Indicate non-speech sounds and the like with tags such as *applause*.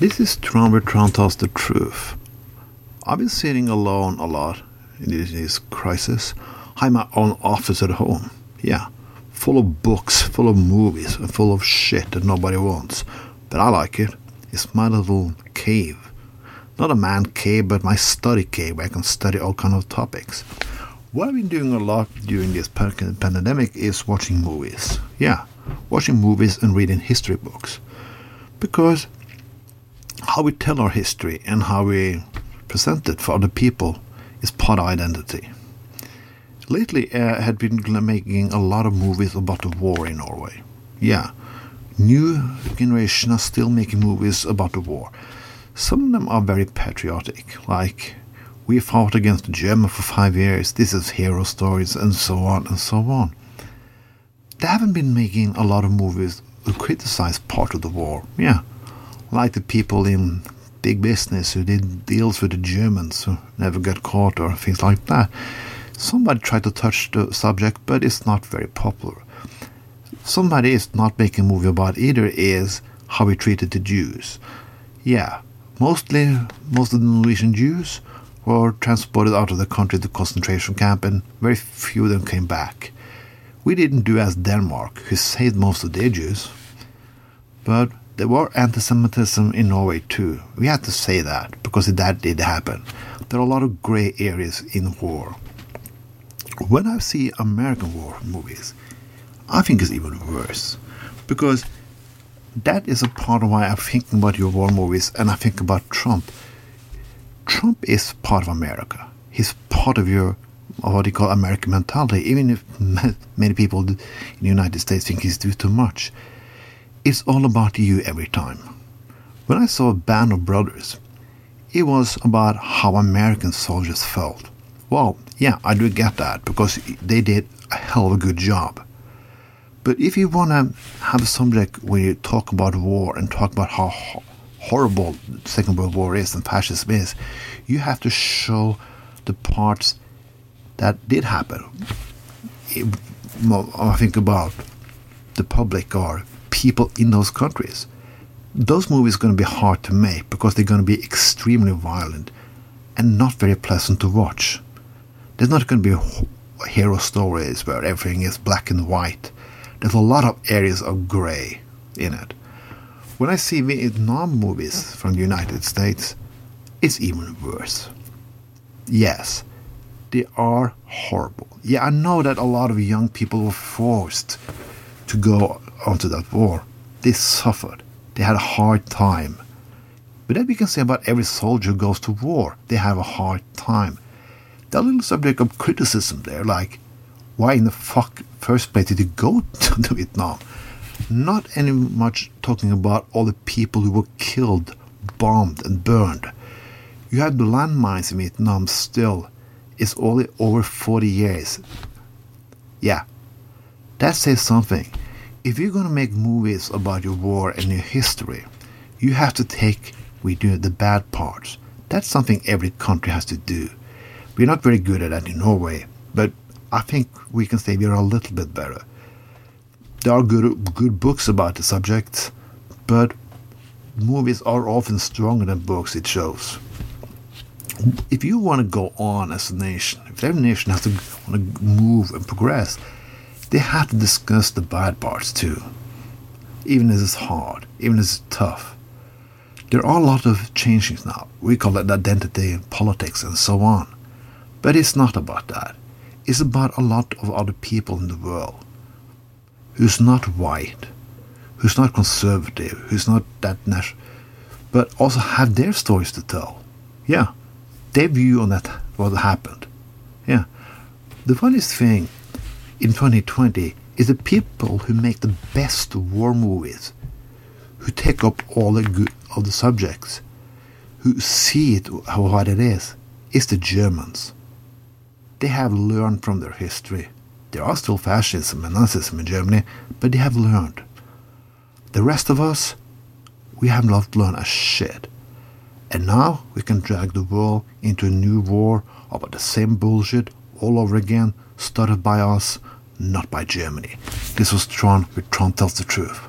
This is where Tron tells the truth. I've been sitting alone a lot in this, crisis. I have my own office at home. Yeah, full of books, full of movies, and full of shit that nobody wants. But I like it. It's my little cave. Not a man cave, but my study cave where I can study all kind of topics. What I've been doing a lot during this pandemic is watching movies. Yeah, watching movies and reading history books. Because how we tell our history and how we present it for other people is part of identity. Lately, uh, I had been making a lot of movies about the war in Norway. Yeah, new generation are still making movies about the war. Some of them are very patriotic, like we fought against the Germans for five years, this is hero stories, and so on and so on. They haven't been making a lot of movies who criticize part of the war, yeah, like the people in big business who did deals with the Germans who never got caught or things like that. Somebody tried to touch the subject, but it's not very popular. Somebody is not making a movie about either is how we treated the Jews. Yeah, mostly most of the Norwegian Jews were transported out of the country to concentration camp, and very few of them came back. We didn't do as Denmark, who saved most of their Jews. But there were anti-Semitism in Norway too. We had to say that because that did happen. There are a lot of gray areas in war. When I see American war movies, I think it's even worse because that is a part of why I'm thinking about your war movies and I think about Trump. Trump is part of America. He's part of your what you call American mentality, even if *laughs* many people in the United States think he's doing too much. It's all about you every time. When I saw a Band of Brothers, it was about how American soldiers felt. Well, yeah, I do get that because they did a hell of a good job. But if you want to have a subject where you talk about war and talk about how horrible Second World War is and fascism is, you have to show the parts that did happen. I think about the public or people in those countries. Those movies are going to be hard to make because they're going to be extremely violent and not very pleasant to watch. There's not going to be hero stories where everything is black and white. There's a lot of areas of gray in it. When I see Vietnam movies from the United States, it's even worse. Yes, they are horrible. Yeah, I know that a lot of young people were forced to go onto that war. They suffered. They had a hard time. But that we can say about every soldier who goes to war. They have a hard time. That little subject of criticism there, like, why in the fuck first place did you go *laughs* to Vietnam? Not any much talking about all the people who were killed, bombed, and burned. You had the landmines in Vietnam still. It's only over 40 years. Yeah, that says something if you're going to make movies about your war and your history, you have to take we do the bad parts. That's something every country has to do. We're not very good at that in Norway, but I think we can say we're a little bit better. There are good good books about the subject, but movies are often stronger than books. It shows. If you want to go on as a nation, if every nation has to want to move and progress, they have to discuss the bad parts too. Even if it's hard, even if it's tough. There are a lot of changes now. We call it identity, politics, and so on. But it's not about that. It's about a lot of other people in the world who's not white, who's not conservative, who's not that national, but also have their stories to tell. Yeah, their view on that, what happened. Yeah. The funniest thing in 2020 is the people who make the best war movies, who take up all the good of the subjects, who see it how what it is, is the Germans. They have learned from their history. There are still fascism and Nazism in Germany, but they have learned. The rest of us, we have not learned a shit. And now we can drag the world into a new war about the same bullshit all over again, started by us not by Germany. This was Tron with Tron Tells the Truth.